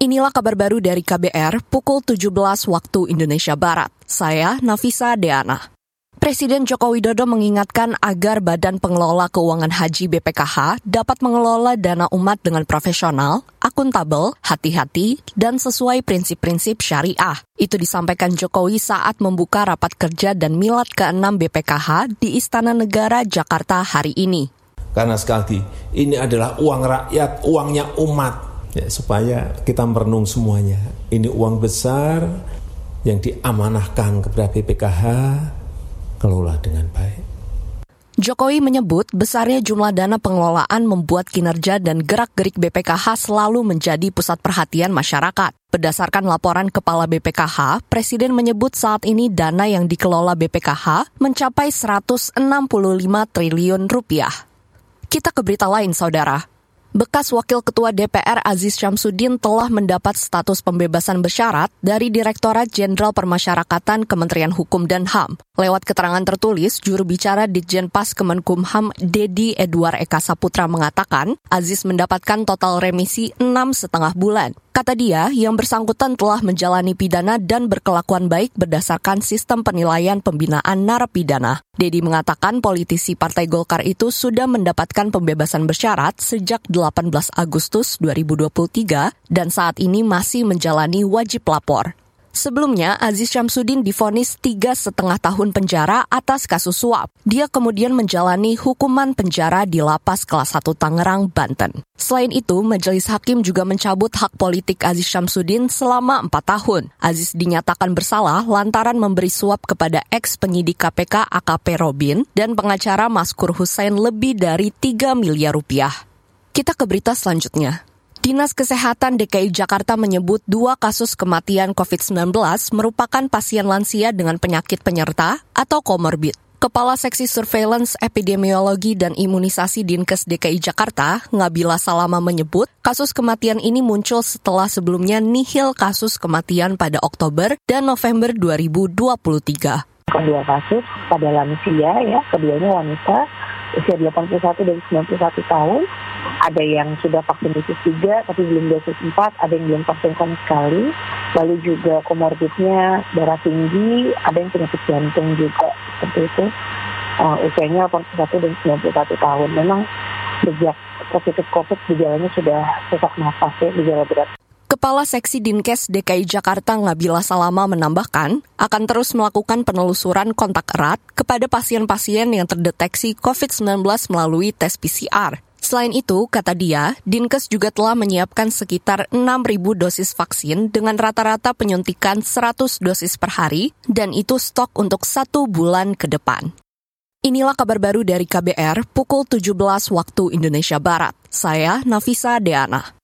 Inilah kabar baru dari KBR pukul 17 waktu Indonesia Barat. Saya Nafisa Deana. Presiden Joko Widodo mengingatkan agar Badan Pengelola Keuangan Haji BPKH dapat mengelola dana umat dengan profesional, akuntabel, hati-hati, dan sesuai prinsip-prinsip syariah. Itu disampaikan Jokowi saat membuka rapat kerja dan milad ke-6 BPKH di Istana Negara Jakarta hari ini. Karena sekali ini adalah uang rakyat, uangnya umat ya, supaya kita merenung semuanya. Ini uang besar yang diamanahkan kepada BPKH, kelola dengan baik. Jokowi menyebut besarnya jumlah dana pengelolaan membuat kinerja dan gerak-gerik BPKH selalu menjadi pusat perhatian masyarakat. Berdasarkan laporan Kepala BPKH, Presiden menyebut saat ini dana yang dikelola BPKH mencapai 165 triliun rupiah. Kita ke berita lain, Saudara. Bekas Wakil Ketua DPR Aziz Syamsuddin telah mendapat status pembebasan bersyarat dari Direktorat Jenderal Permasyarakatan Kementerian Hukum dan HAM. Lewat keterangan tertulis, juru bicara Ditjen Pas Kemenkumham Dedi Edward Eka Saputra mengatakan, Aziz mendapatkan total remisi enam setengah bulan. Kata dia, yang bersangkutan telah menjalani pidana dan berkelakuan baik berdasarkan sistem penilaian pembinaan narapidana. Dedi mengatakan politisi Partai Golkar itu sudah mendapatkan pembebasan bersyarat sejak 18 Agustus 2023 dan saat ini masih menjalani wajib lapor. Sebelumnya, Aziz Syamsuddin difonis tiga setengah tahun penjara atas kasus suap. Dia kemudian menjalani hukuman penjara di lapas kelas 1 Tangerang, Banten. Selain itu, Majelis Hakim juga mencabut hak politik Aziz Syamsuddin selama empat tahun. Aziz dinyatakan bersalah lantaran memberi suap kepada ex penyidik KPK AKP Robin dan pengacara Maskur Hussein lebih dari 3 miliar rupiah. Kita ke berita selanjutnya. Dinas Kesehatan DKI Jakarta menyebut dua kasus kematian COVID-19 merupakan pasien lansia dengan penyakit penyerta atau komorbid. Kepala Seksi Surveillance Epidemiologi dan Imunisasi Dinkes DKI Jakarta, Ngabila Salama menyebut, kasus kematian ini muncul setelah sebelumnya nihil kasus kematian pada Oktober dan November 2023. Kedua kasus pada lansia ya, keduanya wanita usia 81 dan 91 tahun. Ada yang sudah vaksin dosis 3 tapi belum dosis 4, ada yang belum vaksin sama sekali. Lalu juga komorbidnya darah tinggi, ada yang penyakit jantung juga seperti itu. Uh, usianya 81 dan 91 tahun. Memang sejak positif COVID gejalanya sudah sesak nafas ya, gejala berat. Kepala Seksi Dinkes DKI Jakarta Ngabila Salama menambahkan akan terus melakukan penelusuran kontak erat kepada pasien-pasien yang terdeteksi COVID-19 melalui tes PCR. Selain itu, kata dia, Dinkes juga telah menyiapkan sekitar 6.000 dosis vaksin dengan rata-rata penyuntikan 100 dosis per hari, dan itu stok untuk satu bulan ke depan. Inilah kabar baru dari KBR pukul 17 waktu Indonesia Barat. Saya Nafisa Deana.